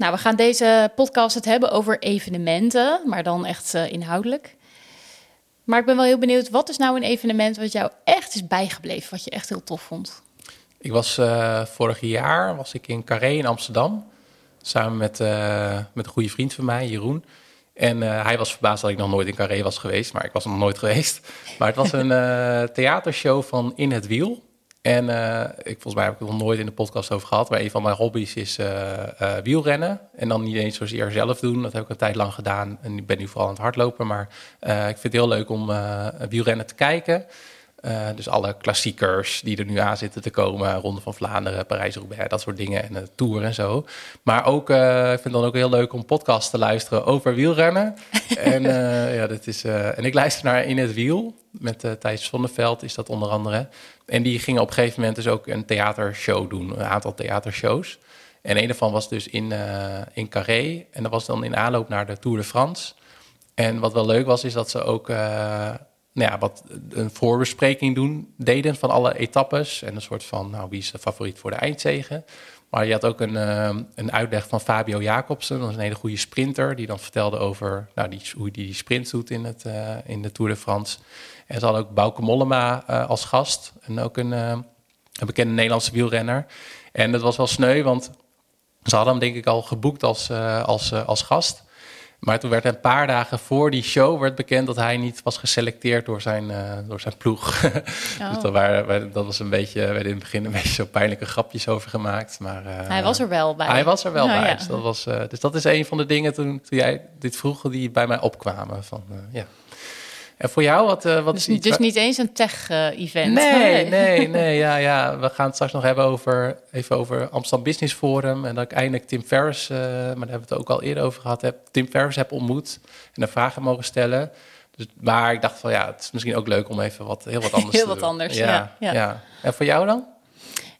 Nou, we gaan deze podcast het hebben over evenementen, maar dan echt uh, inhoudelijk. Maar ik ben wel heel benieuwd, wat is nou een evenement wat jou echt is bijgebleven, wat je echt heel tof vond? Ik was uh, vorig jaar was ik in Carré in Amsterdam, samen met, uh, met een goede vriend van mij, Jeroen. En hij was verbaasd dat ik nog nooit in Carré was geweest, maar ik was nog nooit geweest. Maar het was een theatershow van In het Wiel. En uh, ik, volgens mij heb ik het nog nooit in de podcast over gehad. Maar een van mijn hobby's is uh, uh, wielrennen. En dan niet eens zozeer zelf doen. Dat heb ik een tijd lang gedaan. En ik ben nu vooral aan het hardlopen. Maar ik vind het heel leuk om wielrennen te kijken. Dus alle klassiekers die er nu aan zitten te komen. Ronde van Vlaanderen, Parijs-Roubaix, dat soort dingen. En de Tour en zo. Maar ook, ik vind het dan ook heel leuk om podcasts te luisteren over wielrennen. en, ja, dat is, en ik luister naar In het Wiel. Met Thijs Zonneveld is dat onder andere. En die gingen op een gegeven moment dus ook een theatershow doen, een aantal theatershows. En een daarvan was dus in, uh, in Carré. En dat was dan in aanloop naar de Tour de France. En wat wel leuk was, is dat ze ook uh, nou ja, wat een voorbespreking doen, deden van alle etappes. En een soort van, nou, wie is de favoriet voor de eindzegen? Maar je had ook een, uh, een uitleg van Fabio Jacobsen, dat is een hele goede sprinter, die dan vertelde over nou, die, hoe hij die sprint doet in, het, uh, in de Tour de France. En ze hadden ook Bauke Mollema uh, als gast. En ook een, een, bekende Nederlandse wielrenner. En dat was wel sneu, want ze hadden hem denk ik al geboekt als, als, als gast. Maar toen werd een paar dagen voor die show werd bekend dat hij niet was geselecteerd door zijn, door zijn ploeg. Oh. dus dat, waren, dat was een beetje, werden in het begin een beetje zo pijnlijke grapjes over gemaakt. Maar, hij was er wel bij. Hij was er wel bij. Ja. Dus, dat was, dus dat is een van de dingen toen, toen jij dit vroeg die bij mij opkwamen. Van, ja. En voor jou, wat, uh, wat dus, is iets Dus niet eens een tech-event? nee, nee, nee, ja, ja. We gaan het straks nog hebben over, even over Amsterdam Business Forum. En dat ik eindelijk Tim Ferriss, uh, maar daar hebben we het ook al eerder over gehad, heb, Tim Ferriss heb ontmoet en een vragen mogen stellen. Dus, maar ik dacht van ja, het is misschien ook leuk om even wat, heel wat anders heel te wat doen. anders, ja. ja. En voor jou dan?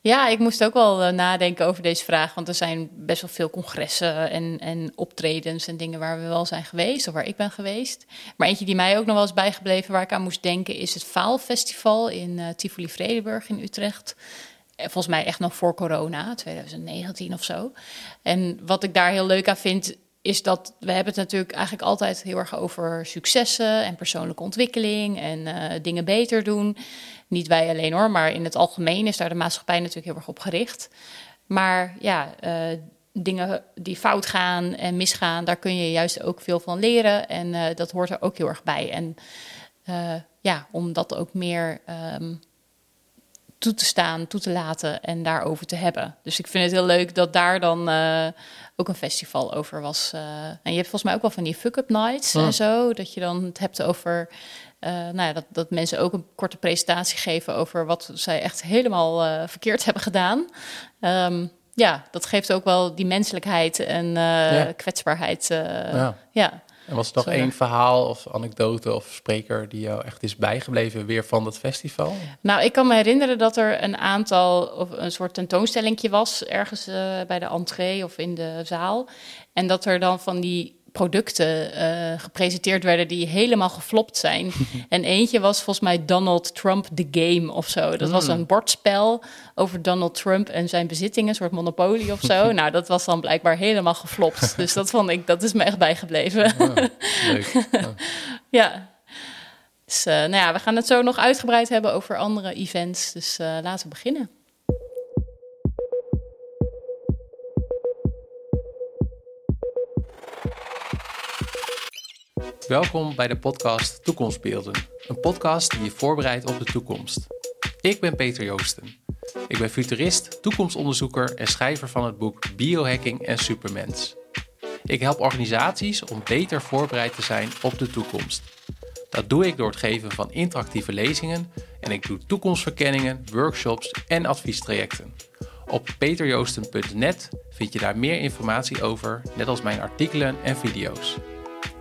Ja, ik moest ook wel uh, nadenken over deze vraag. Want er zijn best wel veel congressen en, en optredens en dingen waar we wel zijn geweest. Of waar ik ben geweest. Maar eentje die mij ook nog wel is bijgebleven, waar ik aan moest denken, is het Faalfestival in uh, Tivoli Vredenburg in Utrecht. Volgens mij echt nog voor corona, 2019 of zo. En wat ik daar heel leuk aan vind, is dat we hebben het natuurlijk eigenlijk altijd heel erg over successen en persoonlijke ontwikkeling en dingen beter doen. Niet wij alleen hoor, maar in het algemeen is daar de maatschappij natuurlijk heel erg op gericht. Maar ja, uh, dingen die fout gaan en misgaan, daar kun je juist ook veel van leren. En uh, dat hoort er ook heel erg bij. En ja, om dat ook meer um, toe te staan, toe te laten en daarover te hebben. Dus ik vind het heel leuk dat daar dan uh, ook een festival over was. En je hebt volgens mij ook wel van die fuck-up nights en zo. Dat je dan het hebt over... Uh, nou ja, dat, dat mensen ook een korte presentatie geven over wat zij echt helemaal uh, verkeerd hebben gedaan. Um, ja, dat geeft ook wel die menselijkheid en uh, Ja. kwetsbaarheid. Ja. ja. En was er nog één verhaal of anekdote of spreker die jou echt is bijgebleven weer van dat festival? Nou, ik kan me herinneren dat er een aantal, of een soort tentoonstellingje was, ergens bij de entree of in de zaal. En dat er dan van die producten uh, gepresenteerd werden die helemaal geflopt zijn. en eentje was volgens mij Donald Trump The Game of zo. Dat was Mm. een bordspel over Donald Trump en zijn bezittingen, een soort monopolie of zo. nou, dat was dan blijkbaar helemaal geflopt. dus dat vond ik, dat is me echt bijgebleven. Leuk. Ja. Dus uh, nou ja, we gaan het zo nog uitgebreid hebben over andere events. Dus uh, laten we beginnen. Welkom bij de podcast Toekomstbeelden. Een podcast die je voorbereidt op de toekomst. Ik ben Peter Joosten. Ik ben futurist, toekomstonderzoeker en schrijver van het boek Biohacking en Supermens. Ik help organisaties om beter voorbereid te zijn op de toekomst. Dat doe ik door het geven van interactieve lezingen en ik doe toekomstverkenningen, workshops en adviestrajecten. Op peterjoosten.net vind je daar meer informatie over, net als mijn artikelen en video's.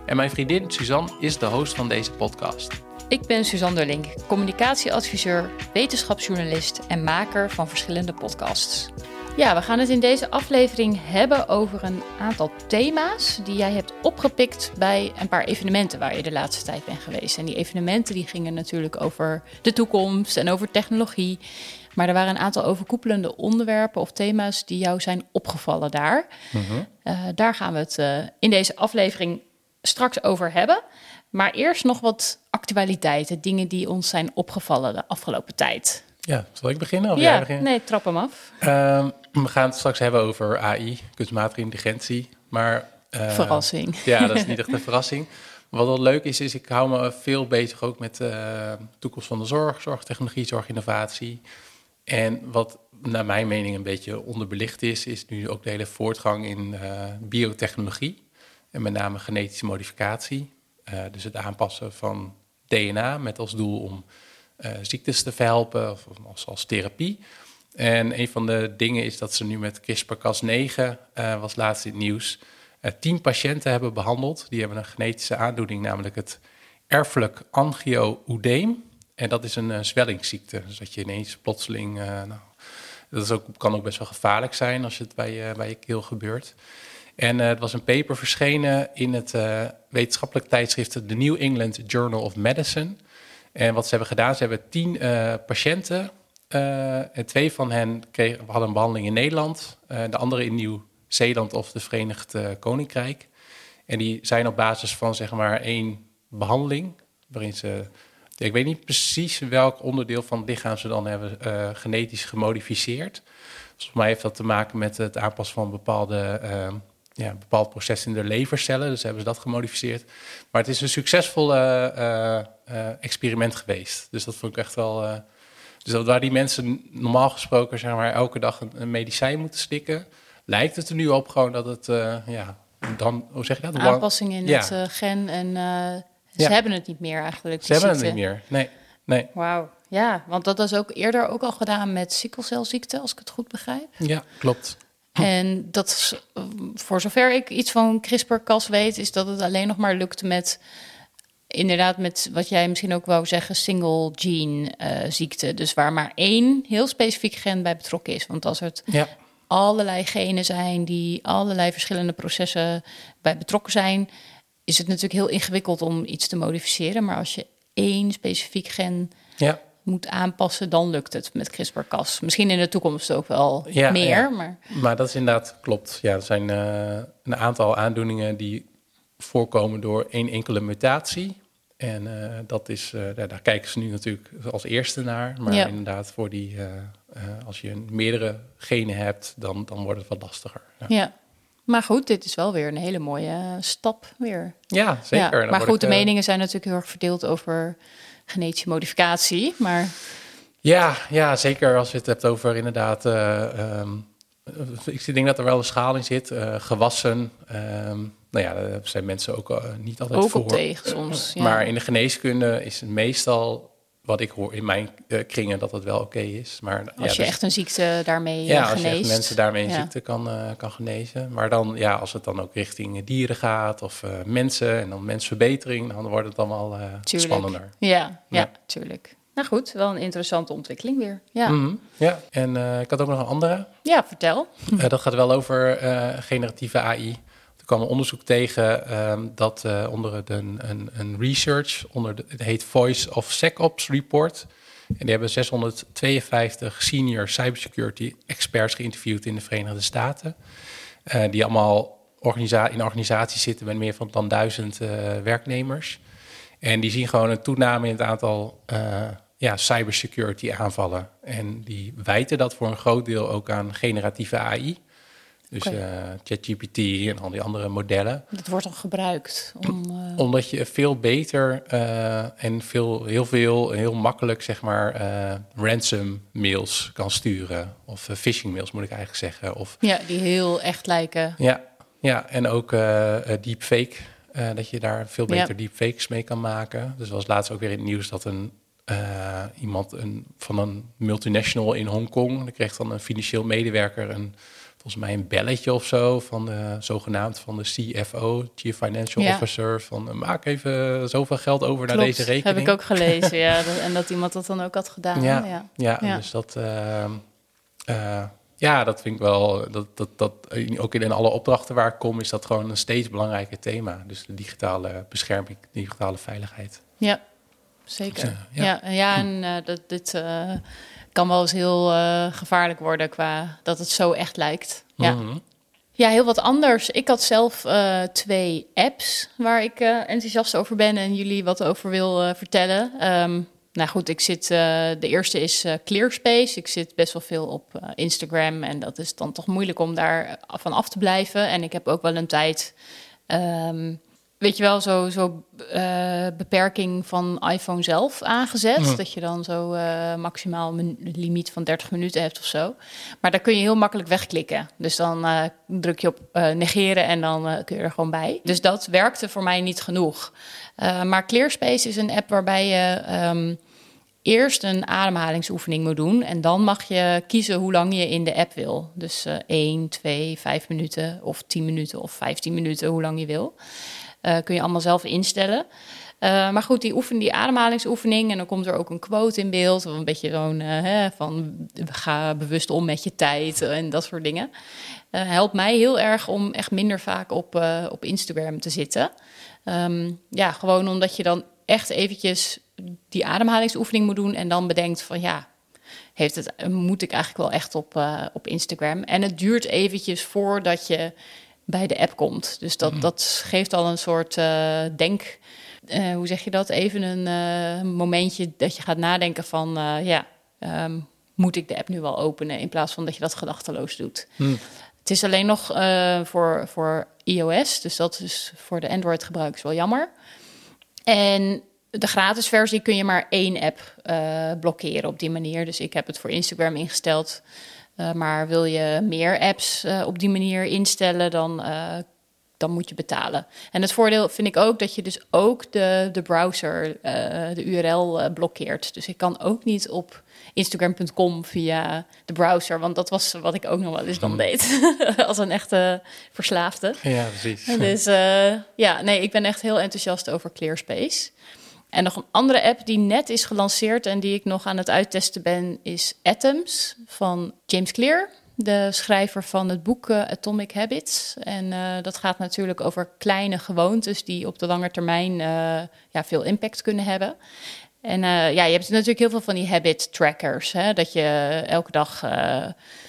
En mijn vriendin Suzanne is de host van deze podcast. Ik ben Suzanne Derlink, communicatieadviseur, wetenschapsjournalist en maker van verschillende podcasts. Ja, we gaan het in deze aflevering hebben over een aantal thema's die jij hebt opgepikt bij een paar evenementen waar je de laatste tijd bent geweest. En die evenementen die gingen natuurlijk over de toekomst en over technologie. Maar er waren een aantal overkoepelende onderwerpen of thema's die jou zijn opgevallen daar. Mhm. Uh, daar gaan we het uh, in deze aflevering straks over hebben. Maar eerst nog wat actualiteiten, dingen die ons zijn opgevallen de afgelopen tijd. Ja, zal ik beginnen? Of ja, jij beginnen? nee, trap hem af. Uh, we gaan het straks hebben over AI, kunstmatige intelligentie. Maar, uh, Verrassing. Ja, dat is niet echt een verrassing. Wat wel leuk is, is ik hou me veel bezig ook met de uh, toekomst van de zorg, zorgtechnologie, zorginnovatie. En wat naar mijn mening een beetje onderbelicht is, is nu ook de hele voortgang in uh, biotechnologie. En met name genetische modificatie. Uh, dus het aanpassen van DNA met als doel om uh, ziektes te verhelpen of als, als therapie. En een van de dingen is dat ze nu met CRISPR-Cas9, uh, was laatst in het nieuws, tien patiënten hebben behandeld. Die hebben een genetische aandoening, namelijk het erfelijk angio-oedeem. En dat is een zwellingsziekte. Dus dat je ineens plotseling, nou, dat is ook, kan ook best wel gevaarlijk zijn als het bij, bij je keel gebeurt. En het was een paper verschenen in het wetenschappelijk tijdschrift The New England Journal of Medicine. En wat ze hebben gedaan, ze hebben tien uh, patiënten. En twee van hen hadden een behandeling in Nederland. De andere in Nieuw-Zeeland of de Verenigd Koninkrijk. En die zijn op basis van zeg maar één behandeling. Waarin ze, ik weet niet precies welk onderdeel van het lichaam ze dan hebben genetisch gemodificeerd. Volgens mij heeft dat te maken met het aanpassen van bepaalde ja, een bepaald proces in de levercellen. Dus hebben ze dat gemodificeerd. Maar het is een succesvol uh, uh, experiment geweest. Dus dat vond ik echt wel. Uh, dus dat waar die mensen normaal gesproken zeg maar, elke dag een, een, medicijn moeten slikken, lijkt het er nu op gewoon dat het. ja, dan, hoe zeg je dat? Aanpassing in ja. het gen. En ze ja. hebben het niet meer eigenlijk. Ze hebben ziekte. het niet meer. Nee. nee. Wauw. Ja, want dat is ook eerder ook al gedaan met sikkelcelziekte, als ik het goed begrijp. Ja, klopt. En dat is, voor zover ik iets van CRISPR-Cas weet, is dat het alleen nog maar lukt met inderdaad met wat jij misschien ook wou zeggen, single gene uh, ziekte. Dus waar maar één heel specifiek gen bij betrokken is. Want als het ja. allerlei genen zijn die allerlei verschillende processen bij betrokken zijn, is het natuurlijk heel ingewikkeld om iets te modificeren. Maar als je één specifiek gen ja moet aanpassen, dan lukt het met CRISPR-Cas. Misschien in de toekomst ook wel ja, meer. Ja. Maar... maar dat is inderdaad klopt. Ja, er zijn uh, een aantal aandoeningen die voorkomen door één enkele mutatie. En uh, dat is, uh, daar, daar, kijken ze nu natuurlijk als eerste naar. Maar ja. inderdaad, voor die, als je meerdere genen hebt, dan, dan wordt het wat lastiger. Ja. Maar goed, dit is wel weer een hele mooie stap weer. Ja, zeker. Ja, maar goed, de meningen zijn natuurlijk heel erg verdeeld over genetische modificatie. Maar... Ja, ja, zeker als je het hebt over inderdaad. Um, ik denk dat er wel een schaal in zit. Uh, gewassen. Um, nou ja, daar zijn mensen ook niet altijd ook voor. Ook tegen soms. Ja. Maar in de geneeskunde is het meestal wat ik hoor in mijn uh, kringen dat het wel oké okay is. Maar, als ja, je dus, echt een ziekte daarmee ja, geneest. als je echt mensen daarmee een ja. ziekte kan, uh, kan genezen. Maar dan, ja, als het dan ook richting dieren gaat of uh, mensen en dan mensverbetering, dan wordt het allemaal spannender. Ja, ja, ja, tuurlijk. Nou goed, wel een interessante ontwikkeling weer. Ja, mm -hmm. ja. en ik had ook nog een andere. Ja, vertel. dat gaat wel over generatieve AI. Kwam een onderzoek tegen um, dat uh, onder de, een, een research, onder de, het heet Voice of SecOps Report. En die hebben 652 senior cybersecurity experts geïnterviewd in de Verenigde Staten. Uh, die allemaal in organisaties zitten met meer van dan duizend uh, werknemers. En die zien gewoon een toename in het aantal ja, cybersecurity aanvallen. En die wijten dat voor een groot deel ook aan generatieve AI. Dus okay. uh, ChatGPT en al die andere modellen. Dat wordt dan gebruikt om. Uh... Omdat je veel beter uh, en veel, heel veel, heel makkelijk, zeg maar, ransom mails kan sturen. Of phishing mails moet ik eigenlijk zeggen. Of, ja, die heel echt lijken. Ja, ja en ook deepfake. dat je daar veel beter ja. deepfakes mee kan maken. Dus was laatst ook weer in het nieuws dat een. iemand een, van een multinational in Hongkong. Die kreeg dan een financieel medewerker een volgens mij een belletje of zo van de zogenaamd van de CFO, Chief Financial Ja. Officer, van uh, maak even zoveel geld over naar deze rekening. Heb ik ook gelezen, ja. Dat- En dat iemand dat dan ook had gedaan. Ja, Ja. ja, Ja. dus dat, ehm, eh, ja, dat vind ik wel, dat, dat, dat, ook in alle opdrachten waar ik kom, is dat gewoon een steeds belangrijker thema. Dus de digitale bescherming, digitale veiligheid. Ja, zeker. Dus, eh, ja. ja. Ja, ja, en eh, dat, dit, eh, kan wel eens heel eh, gevaarlijk worden qua dat het zo echt lijkt. Ja. Mhm. Ja, heel wat anders. Ik had zelf eh, twee apps waar ik eh, enthousiast over ben en jullie wat over wil vertellen. Ehm, nou goed, ik zit. de eerste is Clearspace. Ik zit best wel veel op Instagram en dat is dan toch moeilijk om daar van af te blijven. En ik heb ook wel een tijd. ehm, Weet je wel, zo, zo eh, beperking van iPhone zelf aangezet. Dat je dan zo eh, maximaal een limiet van 30 minuten hebt of zo. Maar daar kun je heel makkelijk wegklikken. Dus dan eh, druk je op negeren en dan kun je er gewoon bij. Dus dat werkte voor mij niet genoeg. Maar Clearspace is een app waarbij je ehm, eerst een ademhalingsoefening moet doen. En dan mag je kiezen hoe lang je in de app wil. Dus eh 1, 2, 5 minuten of 10 minuten of 15 minuten, hoe lang je wil. Eh, kun je allemaal zelf instellen. Eh, maar goed, die, oefen, die ademhalingsoefening. En dan komt er ook een quote in beeld. Een beetje zo'n hè, van ga bewust om met je tijd en dat soort dingen. Eh, helpt mij heel erg om echt minder vaak op, op Instagram te zitten. Ehm, ja, gewoon omdat je dan echt eventjes die ademhalingsoefening moet doen. En dan bedenkt van ja, heeft het, moet ik eigenlijk wel echt op, op Instagram. En het duurt eventjes voordat je bij de app komt. Dus dat, dat geeft al een soort eh, denk... eh, hoe zeg je dat? Even een eh, momentje dat je gaat nadenken van... ja, ehm, moet ik de app nu wel openen? In plaats van dat je dat gedachteloos doet. Hm. Het is alleen nog voor, voor iOS. Dus dat is voor de Android-gebruikers wel jammer. En de gratis versie kun je maar één app blokkeren op die manier. Dus ik heb het voor Instagram ingesteld. Uh, maar wil je meer apps uh, op die manier instellen, dan, uh, dan moet je betalen. En het voordeel vind ik ook dat je dus ook de, de browser, de URL blokkeert. Dus ik kan ook niet op Instagram.com via de browser. Want dat was wat ik ook nog wel eens dan deed. Als een echte verslaafde. Ja, precies. Dus ja, nee, ik ben echt heel enthousiast over Clearspace. En nog een andere app die net is gelanceerd en die ik nog aan het uittesten ben, is Atoms van James Clear, de schrijver van het boek uh, Atomic Habits. En uh, dat gaat natuurlijk over kleine gewoontes die op de lange termijn uh, ja, veel impact kunnen hebben. En ja, je hebt natuurlijk heel veel van die habit trackers. Hè? Dat je elke dag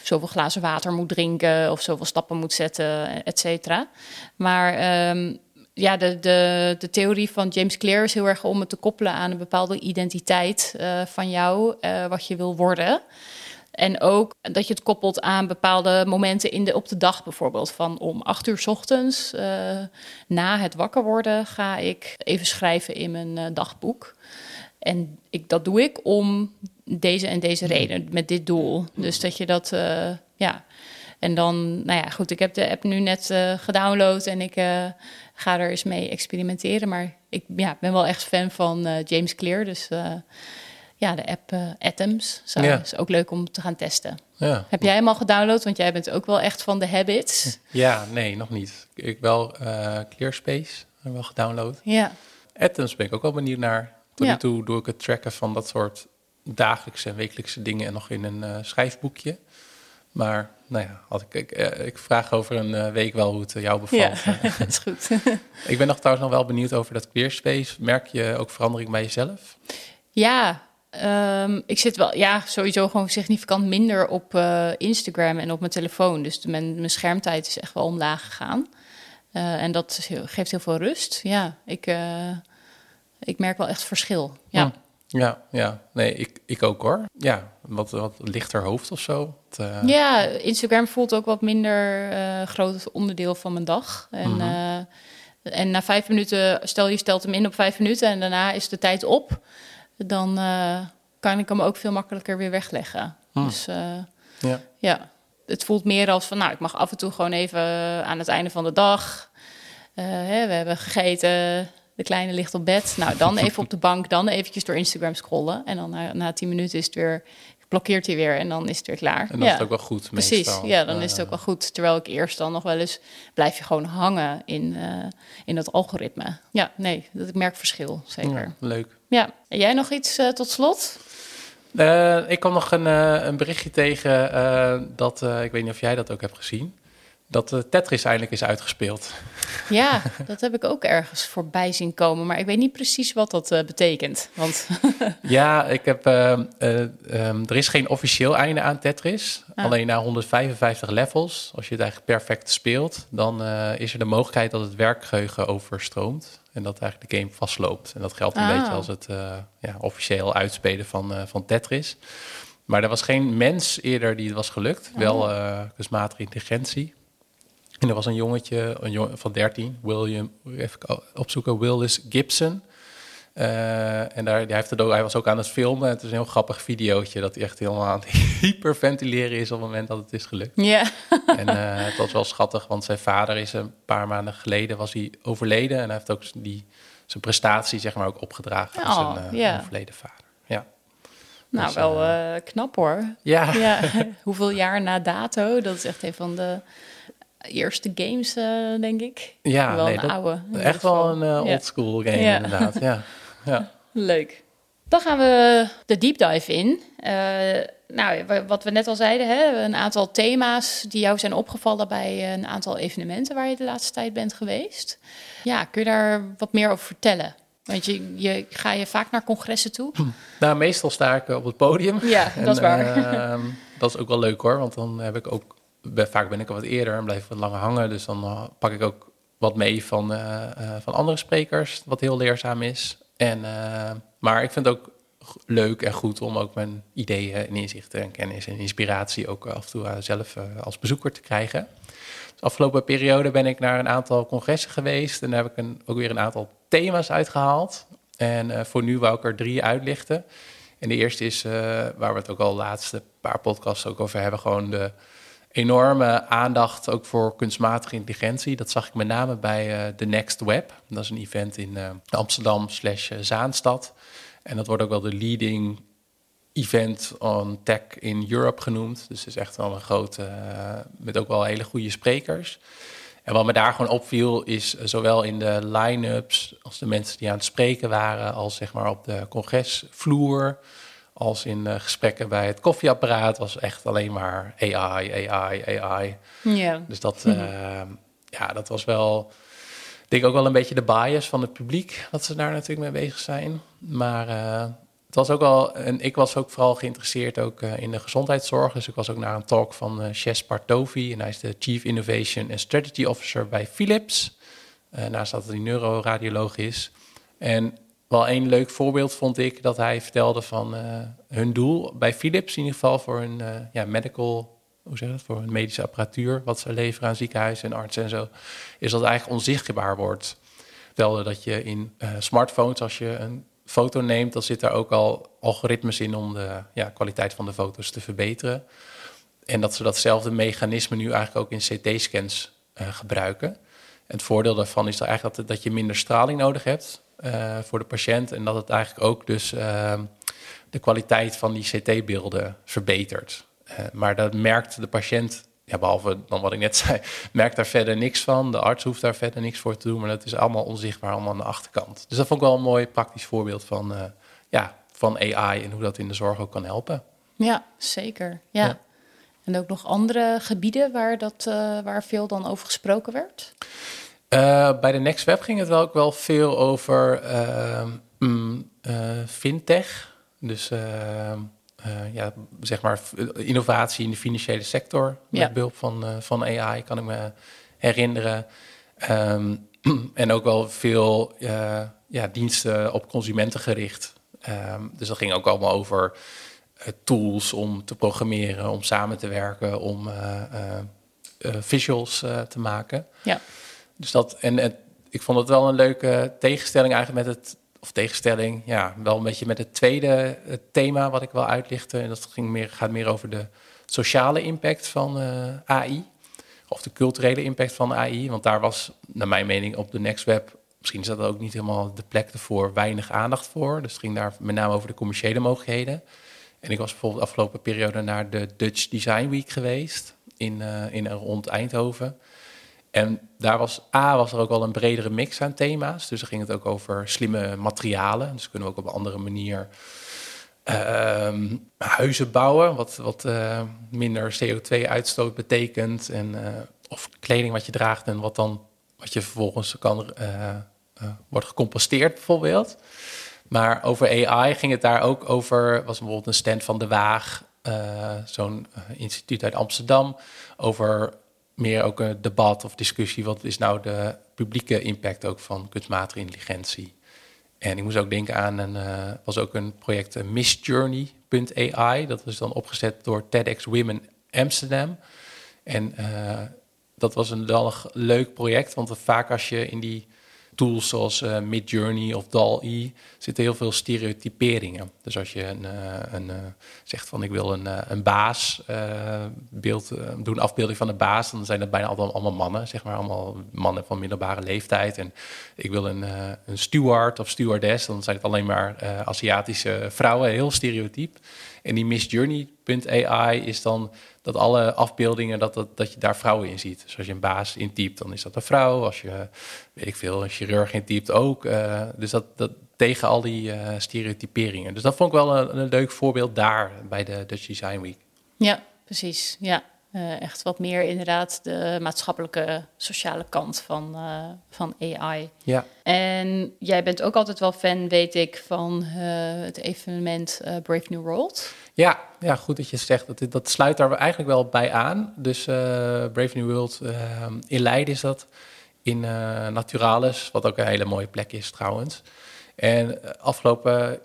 zoveel glazen water moet drinken of zoveel stappen moet zetten, et cetera. Maar um, ja, de, de, de theorie van James Clear is heel erg om het te koppelen aan een bepaalde identiteit uh, van jou, wat je wil worden. En ook dat je het koppelt aan bepaalde momenten in de, op de dag, bijvoorbeeld. Van om acht uur ochtends, na het wakker worden, ga ik even schrijven in mijn dagboek. En ik, dat doe ik om deze en deze reden, met dit doel. Dus dat je dat, ja. En dan, nou ja, goed, ik heb de app nu net gedownload en ik ga er eens mee experimenteren. Maar ik ja, ben wel echt fan van James Clear. Dus ja, de app Atoms Zo, ja. is ook leuk om te gaan testen. Ja. Heb jij hem al gedownload? Want jij bent ook wel echt van de habits. Ja, nee, nog niet. Ik wel Clearspace heb wel gedownload. Ja. Atoms ben ik ook wel benieuwd naar. Tot nu toe doe ik het tracken van dat soort dagelijkse en wekelijkse dingen en nog in een schrijfboekje. Maar nou ja, had ik, ik, uh, ik, vraag over een uh, week wel hoe het jou bevalt. Ja, dat is goed. ik ben nog trouwens nog wel benieuwd over dat Clearspace. Merk je ook verandering bij jezelf? Ja, um, ik zit wel, ja, sowieso gewoon significant minder op uh, Instagram en op mijn telefoon. Dus mijn, mijn schermtijd is echt wel omlaag gegaan. en dat heel, geeft heel veel rust. Ja, ik ik merk wel echt verschil. Ja, hm. Ja, ja. Nee, ik, ik ook hoor. Ja, wat, wat lichter hoofd of zo. Het, uh... Ja, Instagram voelt ook wat minder uh, groot onderdeel van mijn dag. En, mm -hmm. uh, en na vijf minuten, stel je stelt hem in op vijf minuten en daarna is de tijd op. Dan kan ik hem ook veel makkelijker weer wegleggen. Hm. Dus ja. ja, het voelt meer als van, nou, ik mag af en toe gewoon even aan het einde van de dag. Hè, we hebben gegeten, de kleine ligt op bed. Nou, dan even op de bank, dan eventjes door Instagram scrollen. En dan na, na tien minuten is het weer, blokkeert hij weer en dan is het weer klaar. En dan ja. is het ook wel goed Precies, meestal. ja, dan uh, is het ook wel goed. Terwijl ik eerst dan nog wel eens, blijf je gewoon hangen in, uh, in dat algoritme. Ja, nee, dat, ik merk verschil, zeker. Ja, leuk. Ja, en jij nog iets uh, tot slot? Ik kwam nog een, een berichtje tegen dat, ik weet niet of jij dat ook hebt gezien, dat uh, Tetris eindelijk is uitgespeeld. Ja, dat heb ik ook ergens voorbij zien komen, maar ik weet niet precies wat dat uh, betekent. Want ja, ik heb, uh, um, er is geen officieel einde aan Tetris. Ah. Alleen na 155 levels, als je het eigenlijk perfect speelt, dan is er de mogelijkheid dat het werkgeheugen overstroomt en dat eigenlijk de game vastloopt. En dat geldt een Ah. beetje als het ja, officieel uitspelen van, van Tetris. Maar er was geen mens eerder die het was gelukt. Wel kunstmatige intelligentie. En er was een jongetje een van 13, William, even opzoeken, Willis Gibson. Uh, en daar, hij, heeft het ook, hij was ook aan het filmen. Het is een heel grappig videootje dat hij echt helemaal aan het hyperventileren is op het moment dat het is gelukt. Ja. en uh, het was wel schattig, want zijn vader is een paar maanden geleden was hij overleden. En hij heeft ook die, zijn prestatie zeg maar ook opgedragen aan Oh, zijn uh, ja. overleden vader. Ja. Nou, Dus, wel eh, knap hoor. Ja. Ja. Hoeveel jaar na dato? Dat is echt een van de eerste games, eh, denk ik. Ja, wel nee, een dat- oude. echt wel een uh, Ja. oldschool game Ja. inderdaad. Ja. Ja. Leuk. Dan gaan we de deep dive in. Eh, nou, wa- wat we net al zeiden, hè, een aantal thema's die jou zijn opgevallen bij een aantal evenementen waar je de laatste tijd bent geweest. Ja, kun je daar wat meer over vertellen? Want je, je ga je vaak naar congressen toe? Nou, meestal sta ik eh, op het podium. Ja, En, dat is waar. ehm, dat is ook wel leuk hoor, want dan heb ik ook, vaak ben ik al wat eerder en blijf wat langer hangen. Dus dan eh, pak ik ook wat mee van, eh, eh, van andere sprekers, wat heel leerzaam is. En, maar ik vind het ook leuk en goed om ook mijn ideeën en inzichten en kennis en inspiratie ook af en toe zelf als bezoeker te krijgen. De afgelopen periode ben ik naar een aantal congressen geweest en daar heb ik een, ook weer een aantal thema's uitgehaald. En voor nu wou ik er drie uitlichten. En de eerste is, waar we het ook al laatste paar podcasts ook over hebben, gewoon de enorme aandacht ook voor kunstmatige intelligentie. Dat zag ik met name bij eh The Next Web. Dat is een event in eh, Amsterdam slash eh, Zaanstad. En dat wordt ook wel de leading event on tech in Europe genoemd. Dus het is echt wel een grote, met ook wel hele goede sprekers. En wat me daar gewoon opviel is zowel in de line-ups als de mensen die aan het spreken waren, als zeg maar op de congresvloer, als in eh, gesprekken bij het koffieapparaat, was echt alleen maar AI, AI, AI. Ja. Dus dat, eh, ja, dat was wel, ik denk ook wel een beetje de bias van het publiek, dat ze daar natuurlijk mee bezig zijn. Maar eh, het was ook wel, en ik was ook vooral geïnteresseerd ook eh, in de gezondheidszorg. Dus ik was ook naar een talk van eh Shes Partovi en hij is de Chief Innovation and Strategy Officer bij Philips. Naast dat hij neuroradioloog is. En wel één leuk voorbeeld vond ik dat hij vertelde van eh, hun doel bij Philips, in ieder geval voor hun eh, ja, medical, hoe zeg dat, voor hun medische apparatuur, wat ze leveren aan ziekenhuizen en artsen en zo, is dat het eigenlijk onzichtbaar wordt. Vertelde dat je in eh, smartphones, als je een foto neemt, dan zit daar ook al algoritmes in om de ja, kwaliteit van de foto's te verbeteren. En dat ze datzelfde mechanisme nu eigenlijk ook in CT-scans gebruiken. En het voordeel daarvan is eigenlijk dat, dat je minder straling nodig hebt voor de patiënt. En dat het eigenlijk ook dus eh, de kwaliteit van die CT-beelden verbetert. Eh, maar dat merkt de patiënt, ja, behalve dan wat ik net zei, merkt daar verder niks van. De arts hoeft daar verder niks voor te doen, maar dat is allemaal onzichtbaar, allemaal aan de achterkant. Dus dat vond ik wel een mooi praktisch voorbeeld van, eh, ja, van AI en hoe dat in de zorg ook kan helpen. Ja, zeker. Ja. Ja. En ook nog andere gebieden waar, dat, eh, waar veel dan over gesproken werd? Eh, bij de Next Web ging het wel ook wel veel over mm, eh, fintech. Dus eh, eh, ja, zeg maar innovatie in de financiële sector. Met behulp van, van AI, kan ik me herinneren. Ehm, en ook wel veel ja, diensten op consumenten gericht. Ehm, dus dat ging ook allemaal over tools om te programmeren, om samen te werken, om visuals te maken. Ja. Dus dat, en het, ik vond het wel een leuke tegenstelling eigenlijk met het, of tegenstelling, ja, wel een beetje met het tweede thema wat ik wel uitlichtte. En dat ging meer, gaat meer over de sociale impact van eh, AI. Of de culturele impact van AI. Want daar was, naar mijn mening, op de Next Web, misschien is dat ook niet helemaal de plek ervoor, weinig aandacht voor. Dus het ging daar met name over de commerciële mogelijkheden. En ik was bijvoorbeeld de afgelopen periode naar de Dutch Design Week geweest in, eh, in rond Eindhoven. En daar was A, was er ook al een bredere mix aan thema's. Dus dan ging het ook over slimme materialen. Dus kunnen we ook op een andere manier ehm, huizen bouwen, wat, wat eh, minder CO2-uitstoot betekent. En, eh, of kleding wat je draagt en wat dan wat je vervolgens kan wordt gecomposteerd bijvoorbeeld. Maar over AI ging het daar ook over, was bijvoorbeeld een stand van De Waag, zo'n instituut uit Amsterdam, over meer ook een debat of discussie. Wat is nou de publieke impact ook van kunstmatige intelligentie? En ik moest ook denken aan een, uh, was ook een project uh, missjourney.ai. Dat was dan opgezet door TEDx Women Amsterdam. En uh, dat was een wel leuk project, want vaak als je in die tools zoals uh, Midjourney of DAL-E zitten heel veel stereotyperingen. Dus als je een, uh, een uh, zegt van ik wil een, een baas beeld doen, afbeelding van een baas, dan zijn dat bijna allemaal, allemaal mannen, zeg maar allemaal mannen van middelbare leeftijd. En ik wil een, een steward of stewardess, dan zijn het alleen maar Aziatische vrouwen, heel stereotyp. En die missjourney.ai is dan dat alle afbeeldingen, dat, dat, dat je daar vrouwen in ziet. Dus als je een baas intypt, dan is dat een vrouw. Als je, weet ik veel, een chirurg intypt ook. Uh, dus dat, dat tegen al die uh, stereotyperingen. Dus dat vond ik wel een, een leuk voorbeeld daar bij de Dutch Design Week. Ja, precies. Ja, uh, echt wat meer inderdaad de maatschappelijke, sociale kant van, uh, van AI. Ja. En jij bent ook altijd wel fan, weet ik, van uh, het evenement Brave New World. Ja, ja, goed dat je zegt. Dat, dat sluit daar eigenlijk wel bij aan. Dus Brave New World in Leiden is dat. In Naturalis, wat ook een hele mooie plek is trouwens. En afgelopen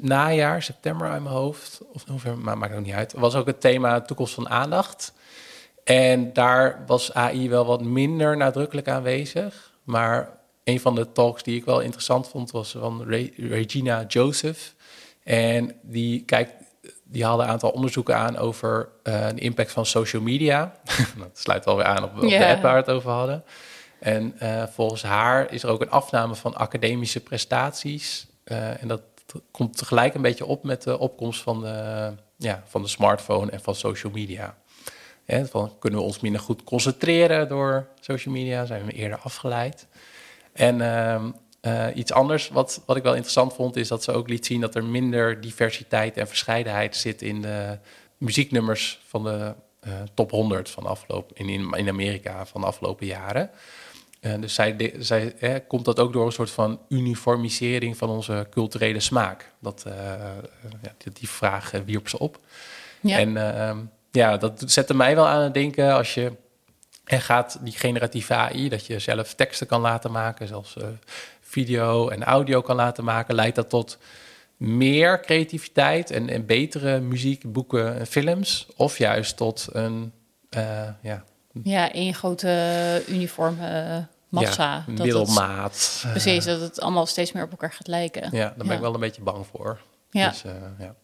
najaar, september uit mijn hoofd, of november, maar maakt ook niet uit, was ook het thema toekomst van aandacht. En daar was AI wel wat minder nadrukkelijk aanwezig. Maar een van de talks die ik wel interessant vond was van Re Regina Joseph. En die, kijkt, die haalde een aantal onderzoeken aan over uh, de impact van social media. dat sluit wel weer aan op, op yeah. de app waar we het over hadden. En uh, volgens haar is er ook een afname van academische prestaties. Uh, en dat komt tegelijk een beetje op met de opkomst van de, ja, van de smartphone en van social media. Van, kunnen we ons minder goed concentreren door social media? Zijn we eerder afgeleid? En uh, uh, iets anders wat, wat ik wel interessant vond, is dat ze ook liet zien dat er minder diversiteit en verscheidenheid zit in de muzieknummers van de uh, top 100 van afgelopen, in, in Amerika van de afgelopen jaren. Uh, dus zij, zij eh, komt dat ook door een soort van uniformisering van onze culturele smaak. Dat, uh, ja, die, die, vraag wierp ze op. Ja. En ehm, ja, dat zette mij wel aan het denken als je en gaat die generatieve AI, dat je zelf teksten kan laten maken, zelfs video en audio kan laten maken, leidt dat tot meer creativiteit en, en betere muziek, boeken en films? Of juist tot een ja, ja, één grote uniforme massa. Ja, middelmaat. Het, precies, dat het allemaal steeds meer op elkaar gaat lijken. Ja, daar ben ja. ik wel een beetje bang voor. Ja, dus, uh, ja.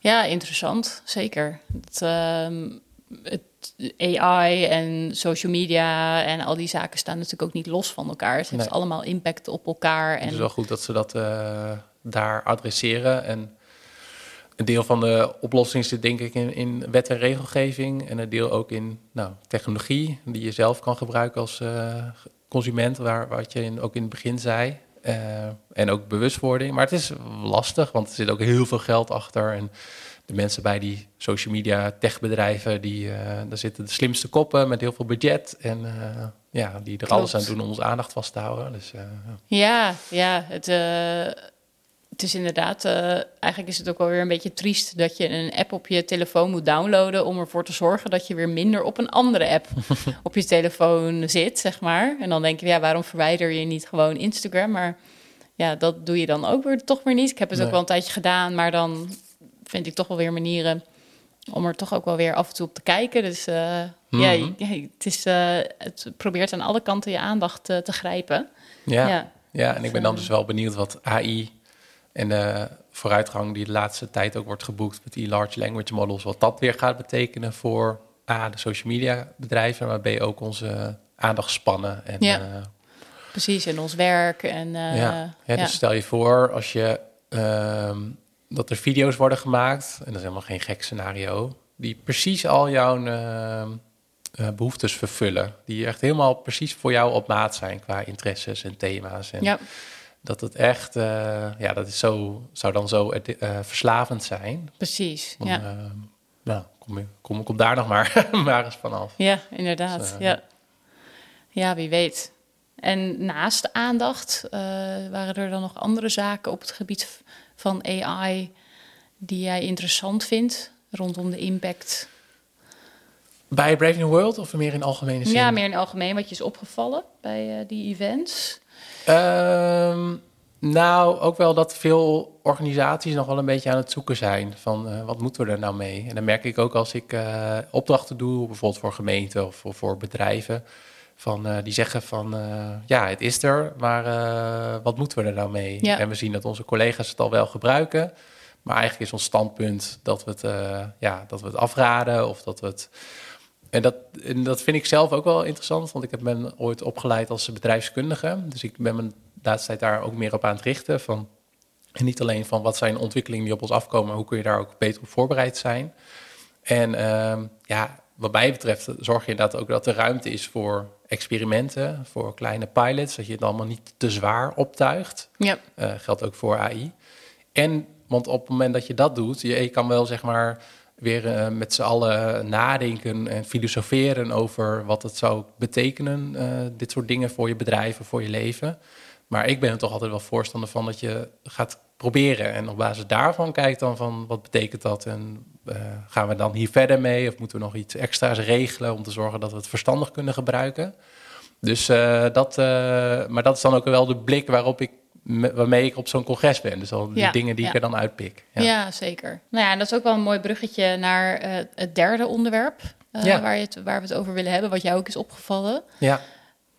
ja interessant, zeker. Het, uh, het, AI en social media en al die zaken staan natuurlijk ook niet los van elkaar. Het heeft nee. allemaal impact op elkaar. En... Het is wel goed dat ze dat uh, daar adresseren en een deel van de oplossing zit denk ik in, in wet en regelgeving en een deel ook in nou, technologie die je zelf kan gebruiken als uh, consument, waar, wat je in, ook in het begin zei. Uh, en ook bewustwording. Maar het is lastig, want er zit ook heel veel geld achter. En de mensen bij die social media techbedrijven, die, uh, daar zitten de slimste koppen met heel veel budget. En ja, die er Klopt. alles aan doen om onze aandacht vast te houden. Dus, ja, ja, het het is inderdaad, uh, eigenlijk is het ook wel weer een beetje triest dat je een app op je telefoon moet downloaden om ervoor te zorgen dat je weer minder op een andere app op je telefoon zit, zeg maar. En dan denk je, ja, waarom verwijder je niet gewoon Instagram? Maar ja, dat doe je dan ook weer toch weer niet. Ik heb het nee. ook wel een tijdje gedaan, maar dan vind ik toch wel weer manieren om er toch ook wel weer af en toe op te kijken. Dus uh, mm -hmm. ja, het, is, uh, het probeert aan alle kanten je aandacht te grijpen. Ja, ja. ja en ik ben dan dus wel benieuwd wat AI en de vooruitgang die de laatste tijd ook wordt geboekt met die large language models, wat dat weer gaat betekenen voor A, de social media bedrijven, maar B, ook onze aandachtspannen. En, ja, uh, precies, en ons werk. En, uh, ja. ja, dus stel je voor als je uh, dat er video's worden gemaakt, en dat is helemaal geen gek scenario, die precies al jouw ehm, eh, behoeftes vervullen. Die echt helemaal precies voor jou op maat zijn qua interesses en thema's. En, ja dat het echt, uh, ja, dat is zo, zou dan zo uh, verslavend zijn. Precies, dan, ja. Uh, nou, kom, kom, kom daar nog maar, maar eens vanaf. Ja, inderdaad. Dus, ja. ja, wie weet. En naast aandacht, waren er dan nog andere zaken op het gebied van AI die jij interessant vindt rondom de impact? Bij Brave New World of meer in algemene zin? Ja, meer in algemeen. Wat je is opgevallen bij die events? Um, nou, ook wel dat veel organisaties nog wel een beetje aan het zoeken zijn van uh, wat moeten we er nou mee? En dan merk ik ook als ik uh, opdrachten doe, bijvoorbeeld voor gemeenten of voor, voor bedrijven, van, uh, die zeggen van ja, het is er, maar wat moeten we er nou mee? Ja. En we zien dat onze collega's het al wel gebruiken, maar eigenlijk is ons standpunt dat we het, ja, dat we het afraden of dat we het. En dat, en dat vind ik zelf ook wel interessant, want ik ben ooit opgeleid als bedrijfskundige. Dus ik ben mijn laatste tijd daar ook meer op aan het richten. Van, en niet alleen van wat zijn ontwikkelingen die op ons afkomen, hoe kun je daar ook beter op voorbereid zijn. En uh, ja, wat mij betreft zorg je inderdaad ook dat er ruimte is voor experimenten, voor kleine pilots, dat je het allemaal niet te zwaar optuigt. Ja. Uh, geldt ook voor AI. En, want op het moment dat je dat doet, je, je kan wel zeg maar weer uh, met z'n allen nadenken en filosoferen over wat het zou betekenen, uh, dit soort dingen voor je bedrijf of voor je leven. Maar ik ben er toch altijd wel voorstander van dat je gaat proberen. En op basis daarvan kijkt dan van wat betekent dat en uh, gaan we dan hier verder mee of moeten we nog iets extra's regelen om te zorgen dat we het verstandig kunnen gebruiken. Dus dat, maar dat is dan ook wel de blik waarop ik, waarmee ik op zo'n congres ben. Dus al die ja, dingen die ja. ik er dan uitpik. Ja. ja, zeker. Nou ja, en dat is ook wel een mooi bruggetje naar het derde onderwerp waar, je het, waar we het over willen hebben, wat jou ook is opgevallen. Ja.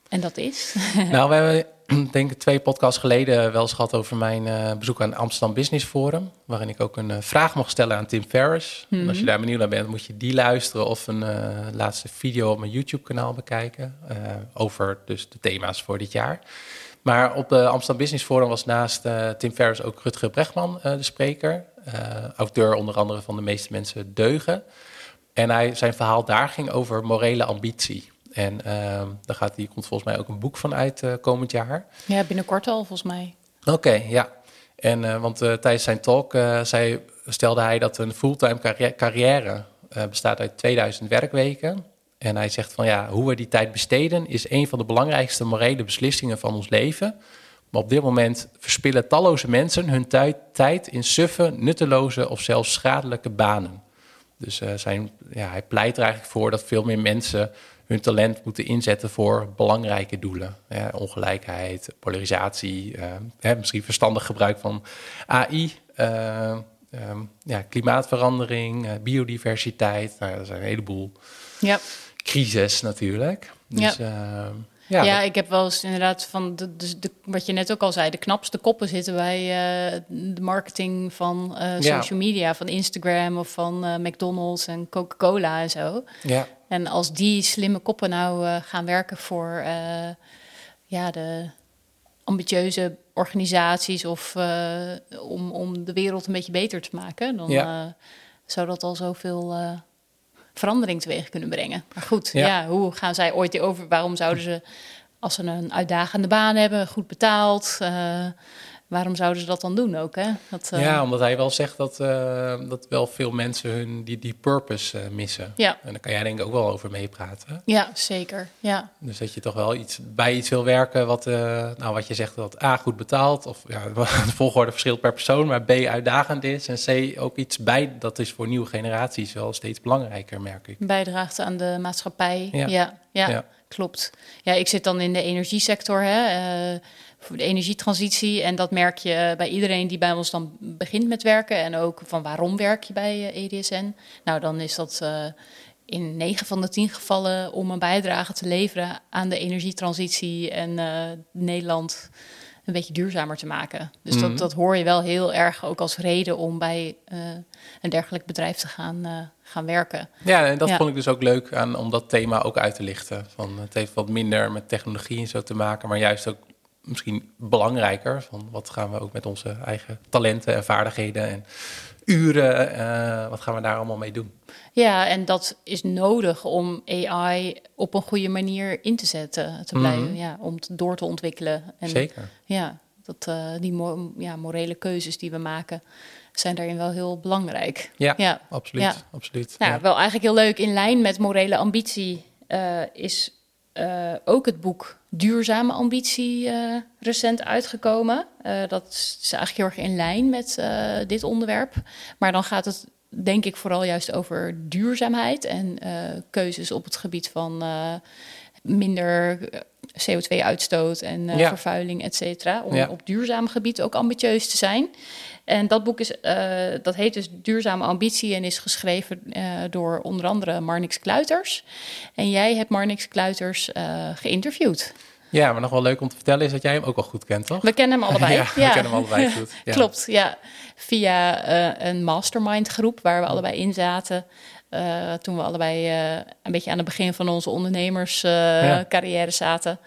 En dat is? nou, we hebben denk ik twee podcasts geleden wel eens gehad over mijn uh, bezoek aan Amsterdam Business Forum. Waarin ik ook een vraag mocht stellen aan Tim Ferriss. Mm -hmm. Als je daar benieuwd naar bent, moet je die luisteren of een laatste video op mijn YouTube kanaal bekijken. over dus de thema's voor dit jaar. Maar op de Amsterdam Business Forum was naast Tim Ferriss ook Rutger Brechtman de spreker. auteur onder andere van De meeste mensen deugen. En hij, zijn verhaal daar ging over morele ambitie. En uh, daar gaat, hier komt volgens mij ook een boek van uit uh, komend jaar. Ja, binnenkort al volgens mij. Oké, okay, ja. En uh, want uh, tijdens zijn talk zei, stelde hij dat een fulltime carrière, carrière bestaat uit 2000 werkweken. En hij zegt van ja, hoe we die tijd besteden is een van de belangrijkste morele beslissingen van ons leven. Maar op dit moment verspillen talloze mensen hun tijd in suffe, nutteloze of zelfs schadelijke banen. Dus zijn, ja, hij pleit er eigenlijk voor dat veel meer mensen hun talent moeten inzetten voor belangrijke doelen. Ongelijkheid, polarisatie, hè, misschien verstandig gebruik van AI, uh, um, ja, klimaatverandering, biodiversiteit. Nou, dat zijn een heleboel ja. Crisis natuurlijk. Dus, ja. ja, ja, ik heb wel eens inderdaad van de, de, de, wat je net ook al zei, de knapste koppen zitten bij uh, de marketing van uh, social ja. media, van Instagram of van uh, McDonald's en Coca-Cola en zo. Ja. En als die slimme koppen nou gaan werken voor ja, de ambitieuze organisaties of om, om de wereld een beetje beter te maken, dan ja. zou dat al zoveel verandering teweeg kunnen brengen. Maar goed, ja. Ja. hoe gaan zij ooit die over? Waarom zouden ze, als ze een uitdagende baan hebben, goed betaald, uh, waarom zouden ze dat dan doen ook? Hè? Dat, uh, Ja, omdat hij wel zegt dat, uh, dat wel veel mensen hun die, die purpose missen. Ja. En daar kan jij denk ik ook wel over meepraten. Ja, zeker. Ja. Dus dat je toch wel iets bij iets wil werken wat, nou, wat je zegt dat A goed betaalt, of ja, de volgorde verschilt per persoon, maar B uitdagend is en C ook iets bij, dat is voor nieuwe generaties wel steeds belangrijker, merk ik. Bijdraagt aan de maatschappij. Ja. Ja, ja, Ja. klopt. Ja, ik zit dan in de energiesector, hè, voor de energietransitie. En dat merk je bij iedereen die bij ons dan begint met werken. En ook van waarom werk je bij EDSN? Nou, dan is dat uh, in 9 van de 10 gevallen om een bijdrage te leveren aan de energietransitie en Nederland een beetje duurzamer te maken. Dus Mhm. dat, dat hoor je wel heel erg ook als reden om bij een dergelijk bedrijf te gaan, gaan werken. Ja, en dat Ja. vond ik dus ook leuk aan om dat thema ook uit te lichten. Van, het heeft wat minder met technologie en zo te maken, maar juist ook misschien belangrijker. Van wat gaan we ook met onze eigen talenten en vaardigheden en uren, eh, wat gaan we daar allemaal mee doen? Ja, en dat is nodig om AI op een goede manier in te zetten, te blijven, Mhm. ja, om het door te ontwikkelen. En, Zeker. Ja, Dat, die ja, morele keuzes die we maken, zijn daarin wel heel belangrijk. Ja, ja. absoluut. absoluut. Nou, wel eigenlijk heel leuk. In lijn met morele ambitie is ook het boek Duurzame Ambitie recent uitgekomen. dat is eigenlijk heel erg in lijn met dit onderwerp. Maar dan gaat het denk ik vooral juist over duurzaamheid en uh, keuzes op het gebied van uh, minder eh, CO2-uitstoot en uh, ja. vervuiling, et cetera. Om ja. op duurzaam gebied ook ambitieus te zijn. En dat boek is, dat heet dus Duurzame Ambitie en is geschreven door onder andere Marnix Kluiters. En jij hebt Marnix Kluiters geïnterviewd. Ja, maar nog wel leuk om te vertellen is dat jij hem ook al goed kent, toch? We kennen hem allebei. ja, we kennen hem allebei goed. Ja. Klopt, ja. Via een mastermind groep waar we allebei in zaten. Uh, toen we allebei uh, een beetje aan het begin van onze ondernemerscarrière ja. zaten.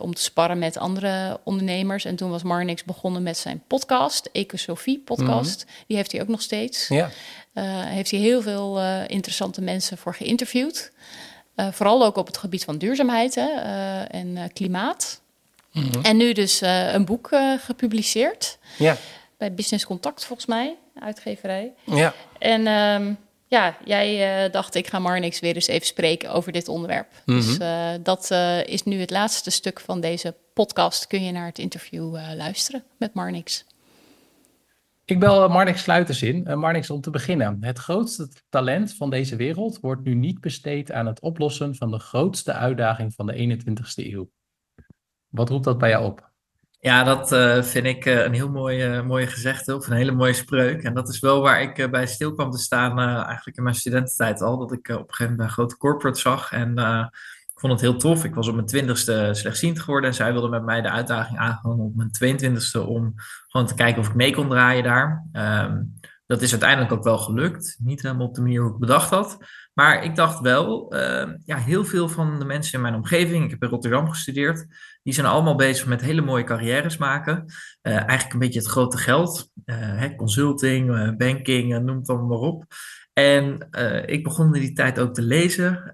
om te sparren met andere ondernemers. En toen was Marnix begonnen met zijn podcast, Ecosofie podcast. Mm -hmm. Die heeft hij ook nog steeds. Ja. heeft hij heel veel interessante mensen voor geïnterviewd. Vooral ook op het gebied van duurzaamheid hè, en klimaat. Mm -hmm. En nu dus een boek gepubliceerd. Ja. Bij Business Contact, volgens mij, uitgeverij. Ja. En um, ja, jij dacht, ik ga Marnix weer eens even spreken over dit onderwerp. Mm -hmm. Dus dat is nu het laatste stuk van deze podcast. Kun je naar het interview luisteren met Marnix. Ik bel Marnix Sluiters in. Uh, Marnix, om te beginnen. Het grootste talent van deze wereld wordt nu niet besteed aan het oplossen van de grootste uitdaging van de 21ste eeuw. Wat roept dat bij jou op? Ja, dat uh, vind ik uh, een heel mooie, mooie gezegde of een hele mooie spreuk. En dat is wel waar ik bij stil kwam te staan, eigenlijk in mijn studententijd al. Dat ik op een gegeven moment een grote corporate zag en vond het heel tof. Ik was op mijn twintigste slechtziend geworden. En zij wilde met mij de uitdaging aangaan op mijn 22ste om gewoon te kijken of ik mee kon draaien daar. Um, dat is uiteindelijk ook wel gelukt. Niet helemaal op de manier hoe ik bedacht had. Maar ik dacht wel, uh, ja, heel veel van de mensen in mijn omgeving, ik heb in Rotterdam gestudeerd, die zijn allemaal bezig met hele mooie carrières maken. Uh, eigenlijk een beetje het grote geld. Hè, consulting, banking, noem het allemaal maar op. En ik begon in die tijd ook te lezen.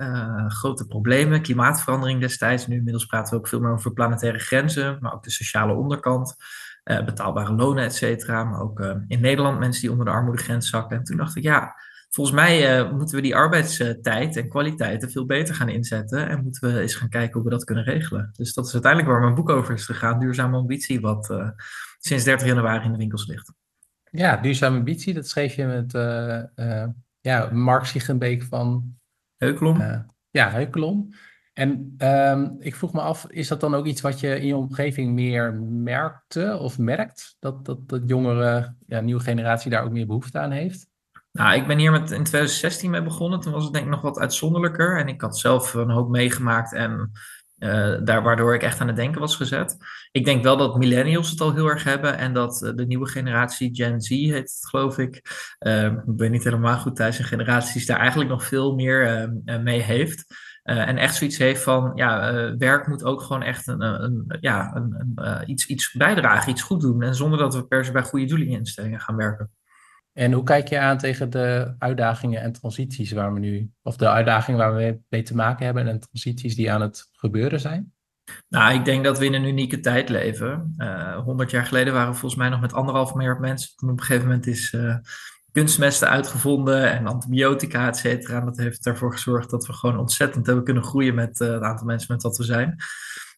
Grote problemen, klimaatverandering destijds. Nu inmiddels praten we ook veel meer over planetaire grenzen, maar ook de sociale onderkant. Betaalbare lonen, et cetera. Maar ook in Nederland mensen die onder de armoedegrens zakken. En toen dacht ik, ja, volgens mij moeten we die arbeidstijd en kwaliteiten veel beter gaan inzetten. En moeten we eens gaan kijken hoe we dat kunnen regelen. Dus dat is uiteindelijk waar mijn boek over is gegaan. Duurzame ambitie, wat sinds 30 januari in de winkels ligt. Ja, duurzame ambitie, dat schreef je met ja, Mark Siegenbeek van... Heukelom. Uh, ja, Heukelom. En um, ik vroeg me af, is dat dan ook iets wat je in je omgeving meer merkte of merkt? Dat, dat, dat jongere, ja, nieuwe generatie daar ook meer behoefte aan heeft? Nou, ik ben hier met, in 2016 mee begonnen. Toen was het denk ik nog wat uitzonderlijker. En ik had zelf een hoop meegemaakt en uh, daar waardoor ik echt aan het denken was gezet. Ik denk wel dat millennials het al heel erg hebben en dat uh, de nieuwe generatie Gen Z heet het geloof ik. Uh, ik ben niet helemaal goed thuis in generaties daar eigenlijk nog veel meer mee heeft. en echt zoiets heeft van, ja, werk moet ook gewoon echt een, een ja, een, een iets, iets bijdragen, iets goed doen. En zonder dat we per se bij goede doelinginstellingen gaan werken. En hoe kijk je aan tegen de uitdagingen en transities waar we nu, of de uitdagingen waar we mee te maken hebben en transities die aan het gebeuren zijn? Nou, ik denk dat we in een unieke tijd leven. Honderd uh, jaar geleden waren we volgens mij nog met anderhalf miljard mensen. Toen op een gegeven moment is uh, kunstmesten uitgevonden en antibiotica, et cetera. En dat heeft ervoor gezorgd dat we gewoon ontzettend hebben kunnen groeien met uh, het aantal mensen met wat we zijn.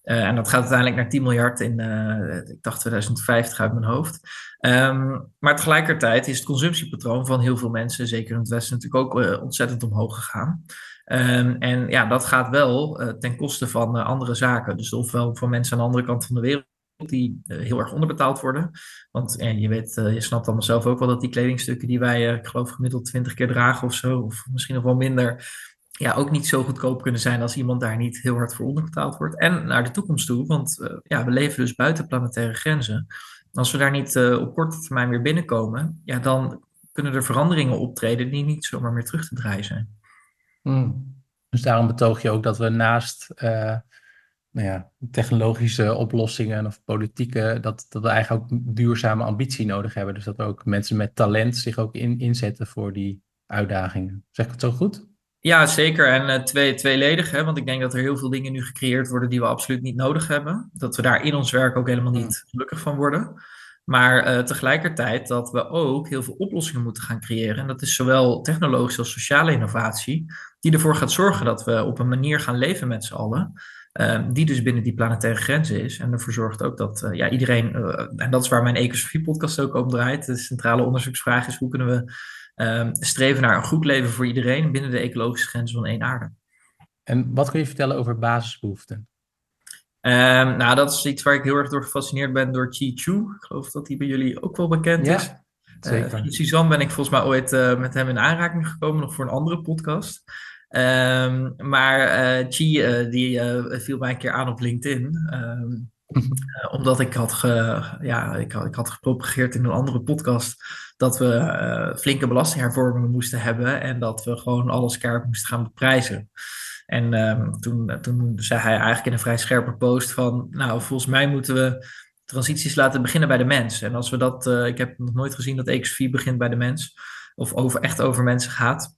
Uh, en dat gaat uiteindelijk naar 10 miljard in, uh, ik dacht 2050 uit mijn hoofd. Um, maar tegelijkertijd is het consumptiepatroon van heel veel mensen, zeker in het Westen, natuurlijk ook uh, ontzettend omhoog gegaan. Um, en ja, dat gaat wel ten koste van andere zaken. Dus ofwel voor mensen aan de andere kant van de wereld die heel erg onderbetaald worden. Want je weet, je snapt allemaal zelf ook wel dat die kledingstukken die wij, ik geloof, gemiddeld 20 keer dragen of zo, of misschien nog wel minder, ja, ook niet zo goedkoop kunnen zijn als iemand daar niet heel hard voor onderbetaald wordt. En naar de toekomst toe, want uh, ja, we leven dus buiten planetaire grenzen. Als we daar niet uh, op korte termijn weer binnenkomen, ja, dan kunnen er veranderingen optreden die niet zomaar meer terug te draaien zijn. Hmm. Dus daarom betoog je ook dat we naast uh, nou ja, technologische oplossingen of politieke, dat, dat we eigenlijk ook duurzame ambitie nodig hebben. Dus dat ook mensen met talent zich ook in, inzetten voor die uitdagingen. Zeg ik het zo goed? Ja, zeker. En uh, twee, tweeledig, hè? want ik denk dat er heel veel dingen nu gecreëerd worden die we absoluut niet nodig hebben. Dat we daar in ons werk ook helemaal niet hmm. gelukkig van worden. Maar uh, tegelijkertijd dat we ook heel veel oplossingen moeten gaan creëren. En dat is zowel technologische als sociale innovatie, die ervoor gaat zorgen dat we op een manier gaan leven met z'n allen. Uh, die dus binnen die planetaire grenzen is. En ervoor zorgt ook dat uh, ja, iedereen, en dat is waar mijn Ecosofie-podcast ook om draait. De centrale onderzoeksvraag is: hoe kunnen we Ehm, streven naar een goed leven voor iedereen binnen de ecologische grenzen van één aarde. En wat kun je vertellen over basisbehoeften? Um, nou, dat is iets waar ik heel erg door gefascineerd ben door Chi Chu. Ik geloof dat die bij jullie ook wel bekend is. Ja, zeker. Uh, Suzanne ben ik volgens mij ooit uh, met hem in aanraking gekomen, nog voor een andere podcast. Um, maar uh, Chi, die viel mij een keer aan op LinkedIn. Omdat ik had, ja, ik, ik had gepropageerd in een andere podcast dat we uh, flinke belastinghervormingen moesten hebben en dat we gewoon alles keihard moesten gaan beprijzen. En um, toen, toen zei hij eigenlijk in een vrij scherpe post van, nou, volgens mij moeten we transities laten beginnen bij de mens. En als we dat, uh, ik heb nog nooit gezien dat EX4 begint bij de mens, of over, echt over mensen gaat.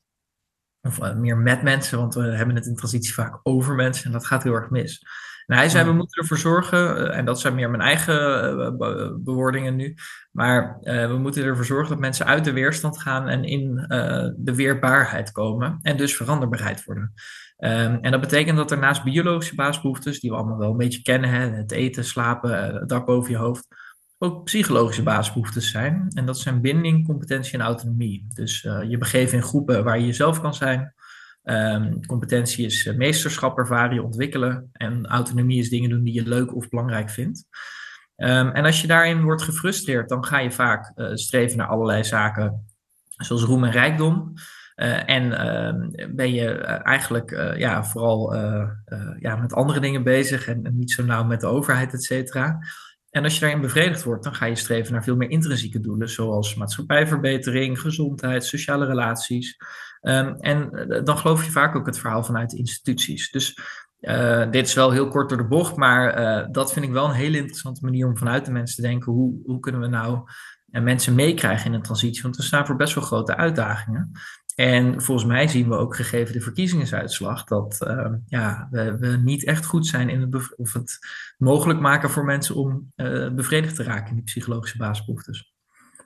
Of meer met mensen, want we hebben het in transitie vaak over mensen en dat gaat heel erg mis. En hij zei, we moeten ervoor zorgen, en dat zijn meer mijn eigen bewoordingen nu, maar uh, we moeten ervoor zorgen dat mensen uit de weerstand gaan en in uh, de weerbaarheid komen en dus veranderbaarheid worden. Um, en dat betekent dat er naast biologische basisbehoeftes, die we allemaal wel een beetje kennen, hè, het eten, slapen, het dak boven je hoofd, ook psychologische basisbehoeftes zijn. En dat zijn binding, competentie en autonomie. Dus uh, je begeven in groepen waar je jezelf kan zijn. Um, competentie is meesterschap ervaren, je ontwikkelen. En autonomie is dingen doen die je leuk of belangrijk vindt. Um, en als je daarin wordt gefrustreerd, dan ga je vaak uh, streven naar allerlei zaken, zoals roem en rijkdom. Uh, en uh, ben je eigenlijk ja, vooral ja, met andere dingen bezig en, en, niet zo nauw met de overheid, et cetera. En als je daarin bevredigd wordt, dan ga je streven naar veel meer intrinsieke doelen, zoals maatschappijverbetering, gezondheid, sociale relaties. Um, en dan geloof je vaak ook het verhaal vanuit instituties. Dus uh, dit is wel heel kort door de bocht, maar uh, dat vind ik wel een hele interessante manier om vanuit de mensen te denken. Hoe, hoe kunnen we nou mensen meekrijgen in een transitie? Want we staan voor best wel grote uitdagingen. En volgens mij zien we ook gegeven de verkiezingsuitslag dat ja, we, we, niet echt goed zijn in het, of het mogelijk maken voor mensen om bevredigd te raken in die psychologische basisbehoeftes.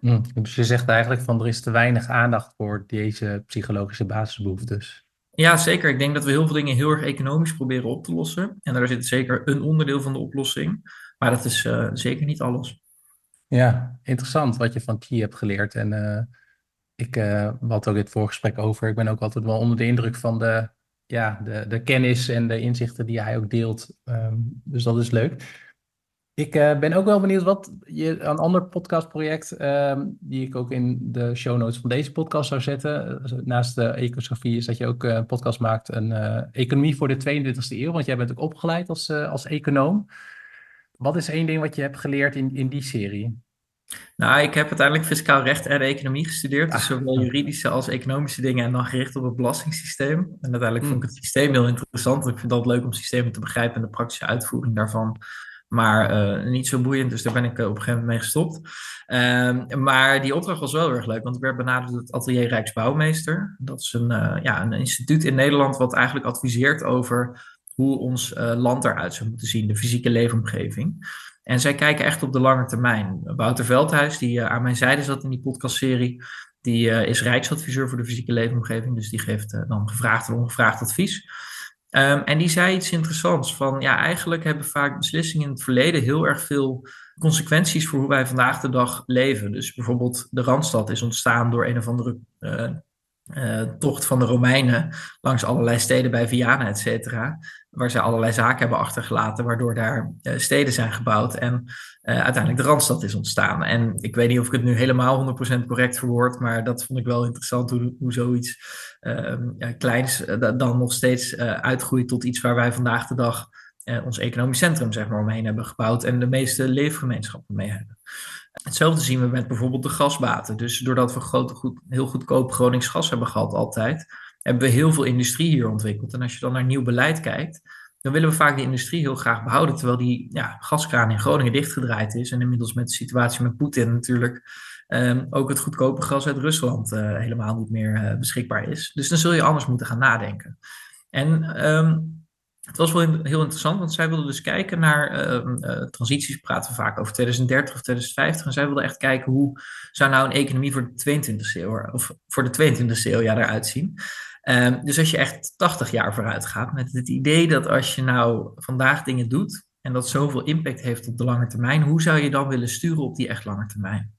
Mm, dus je zegt eigenlijk van er is te weinig aandacht voor deze psychologische basisbehoeftes. Ja, zeker. Ik denk dat we heel veel dingen heel erg economisch proberen op te lossen. En daar zit zeker een onderdeel van de oplossing. Maar dat is uh, zeker niet alles. Ja, interessant wat je van T hebt geleerd. En uh, ik uh, had ook het voorgesprek over. Ik ben ook altijd wel onder de indruk van de, ja, de, de kennis en de inzichten die hij ook deelt. Um, dus dat is leuk. Ik uh, ben ook wel benieuwd wat je een ander podcastproject, uh, die ik ook in de show notes van deze podcast zou zetten. Eh, naast de ecosofie is dat je ook eh, een podcast maakt, een economie voor de 22e eeuw. Want jij bent ook opgeleid als, als econoom. Wat is één ding wat je hebt geleerd in, in die serie? Nou, ik heb uiteindelijk fiscaal recht en economie gestudeerd. Dus ah, zowel juridische als economische dingen en dan gericht op het belastingssysteem. En uiteindelijk vond ik het systeem heel interessant. Ik vind het leuk om systemen te begrijpen en de praktische uitvoering daarvan. Maar uh, niet zo boeiend, dus daar ben ik uh, op een gegeven moment mee gestopt. Uh, maar die opdracht was wel erg leuk, want ik werd benaderd door het Atelier Rijksbouwmeester. Dat is een, uh, ja, een instituut in Nederland wat eigenlijk adviseert over hoe ons land eruit zou moeten zien, de fysieke leefomgeving. En zij kijken echt op de lange termijn. Wouter Veldhuis, die aan mijn zijde zat in die podcastserie, die is Rijksadviseur voor de fysieke leefomgeving. Dus die geeft dan gevraagd en ongevraagd advies. Um, en die zei iets interessants van, ja, eigenlijk hebben vaak beslissingen in het verleden heel erg veel consequenties voor hoe wij vandaag de dag leven. Dus bijvoorbeeld de Randstad is ontstaan door een of andere tocht van de Romeinen langs allerlei steden bij Viana, et cetera. Waar ze allerlei zaken hebben achtergelaten, waardoor daar uh, steden zijn gebouwd en uiteindelijk de Randstad is ontstaan. En ik weet niet of ik het nu helemaal 100% correct verwoord, maar dat vond ik wel interessant hoe, hoe zoiets ehm, kleins dan nog steeds uitgroeit tot iets waar wij vandaag de dag ons economisch centrum zeg maar, omheen hebben gebouwd en de meeste leefgemeenschappen mee hebben. Hetzelfde zien we met bijvoorbeeld de gasbaten. Dus doordat we groot, goed, heel goedkoop Gronings gas hebben gehad altijd, hebben we heel veel industrie hier ontwikkeld. En als je dan naar nieuw beleid kijkt, dan willen we vaak die industrie heel graag behouden, terwijl die ja, gaskraan in Groningen dichtgedraaid is. En inmiddels met de situatie met Poetin natuurlijk um, ook het goedkope gas uit Rusland uh, helemaal niet meer uh, beschikbaar is. Dus dan zul je anders moeten gaan nadenken. En um, het was wel heel interessant, want zij wilden dus kijken naar uh, transities. Praten we vaak over 2030 of 2050. En zij wilden echt kijken hoe zou nou een economie voor de 22e eeuw, of voor de 22e eeuw ja, eruit zien. Um, dus als je echt 80 jaar vooruit gaat, met het idee dat als je nou vandaag dingen doet en dat zoveel impact heeft op de lange termijn, hoe zou je dan willen sturen op die echt lange termijn?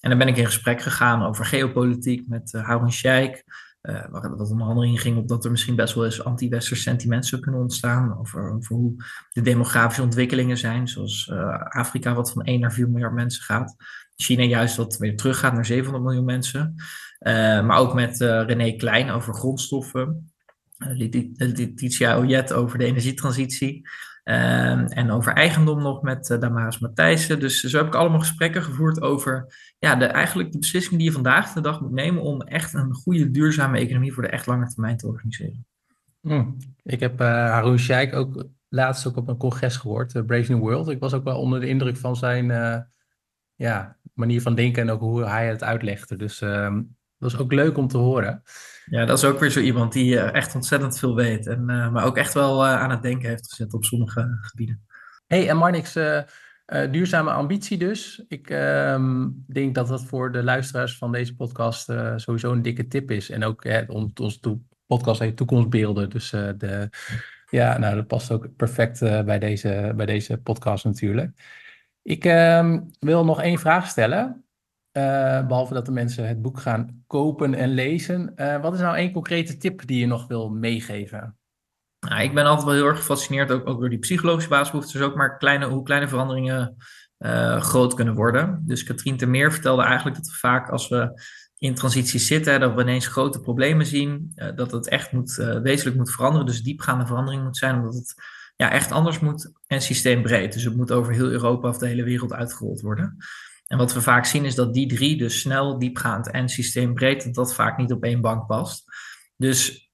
En dan ben ik in gesprek gegaan over geopolitiek met uh, Harun Sheikh. Uh, wat onder andere inging op dat er misschien best wel eens anti-westers sentiment zou kunnen ontstaan. Over, over, hoe de demografische ontwikkelingen zijn. Zoals uh, Afrika, wat van 1 naar 4 miljard mensen gaat. China juist wat weer teruggaat naar 700 miljoen mensen. Uh, maar ook met René Klein over grondstoffen. Letitia Oyet over de energietransitie. Um, en over eigendom nog met uh, Damaris Matthijssen. Dus zo heb ik allemaal gesprekken gevoerd over ja, de, eigenlijk de beslissing die je vandaag de dag moet nemen om echt een goede, duurzame economie voor de echt lange termijn te organiseren. Hmm. Ik heb uh, Haroon Sheikh ook laatst ook op een congres gehoord, Brave New World. Ik was ook wel onder de indruk van zijn ja, manier van denken en ook hoe hij het uitlegde. Dus ehm, was ook leuk om te horen. Ja, dat is ook weer zo iemand die uh, echt ontzettend veel weet. En, uh, maar ook echt wel uh, aan het denken heeft gezet op sommige gebieden. hey, en Marnix, duurzame ambitie dus. Ik ehm, denk dat dat voor de luisteraars van deze podcast sowieso een dikke tip is. En ook onze podcast heet Toekomstbeelden. Dus de, ja, nou, dat past ook perfect bij, deze, bij deze podcast natuurlijk. Ik ehm, wil nog één vraag stellen. Uh, behalve dat de mensen het boek gaan kopen en lezen. Uh, wat is nou één concrete tip die je nog wil meegeven? Nou, ik ben altijd wel heel erg gefascineerd, ook, ook door die psychologische basisbehoeften. Dus ook maar kleine, hoe kleine veranderingen uh, groot kunnen worden. Dus Katrien Termeer vertelde eigenlijk dat we vaak als we in transitie zitten, dat we ineens grote problemen zien. dat het echt moet, wezenlijk moet veranderen. Dus diepgaande verandering moet zijn, omdat het ja, echt anders moet en systeembreed. Dus het moet over heel Europa of de hele wereld uitgerold worden. En wat we vaak zien is dat die drie, dus snel, diepgaand en systeembreed, dat dat vaak niet op één bank past. Dus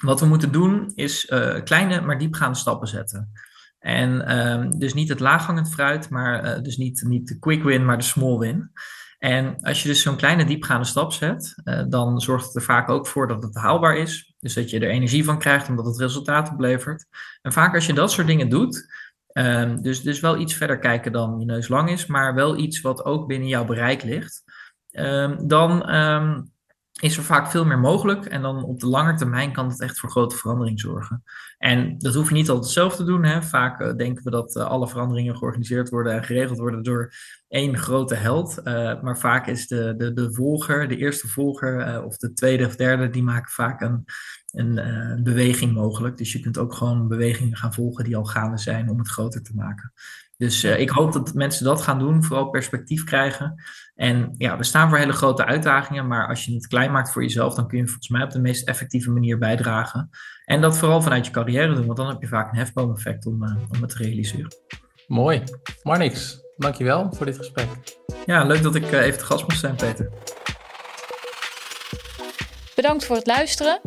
wat we moeten doen is uh, kleine maar diepgaande stappen zetten. En um, dus niet het laaghangend fruit, maar uh, dus niet, niet de quick win, maar de small win. En als je dus zo'n kleine diepgaande stap zet, uh, dan zorgt het er vaak ook voor dat het haalbaar is. Dus dat je er energie van krijgt, omdat het resultaat oplevert. En vaak als je dat soort dingen doet, Um, dus, dus wel iets verder kijken dan je neus lang is, maar wel iets wat ook binnen jouw bereik ligt. Um, dan um, is er vaak veel meer mogelijk. En dan op de lange termijn kan het echt voor grote verandering zorgen. En dat hoef je niet altijd zelf te doen. Hè. Vaak uh, denken we dat uh, alle veranderingen georganiseerd worden en geregeld worden door één grote held. Uh, maar vaak is de, de, de volger, de eerste volger of de tweede of derde, die maken vaak een, een beweging mogelijk. Dus je kunt ook gewoon bewegingen gaan volgen die al gaande zijn om het groter te maken. Dus ik hoop dat mensen dat gaan doen, vooral perspectief krijgen. En ja, we staan voor hele grote uitdagingen, maar als je het klein maakt voor jezelf, dan kun je volgens mij op de meest effectieve manier bijdragen. En dat vooral vanuit je carrière doen, want dan heb je vaak een hefboomeffect om, uh, om het te realiseren. Mooi. Marnix, dankjewel voor dit gesprek. Ja, leuk dat ik uh, even te gast moest zijn, Peter. Bedankt voor het luisteren.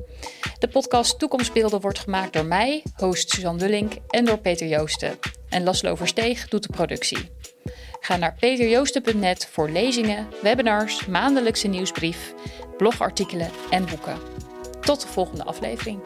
De podcast Toekomstbeelden wordt gemaakt door mij, host Suzanne Dullink, en door Peter Joosten. En Laslo Versteeg doet de productie. Ga naar peterjoosten.net voor lezingen, webinars, maandelijkse nieuwsbrief, blogartikelen en boeken. Tot de volgende aflevering.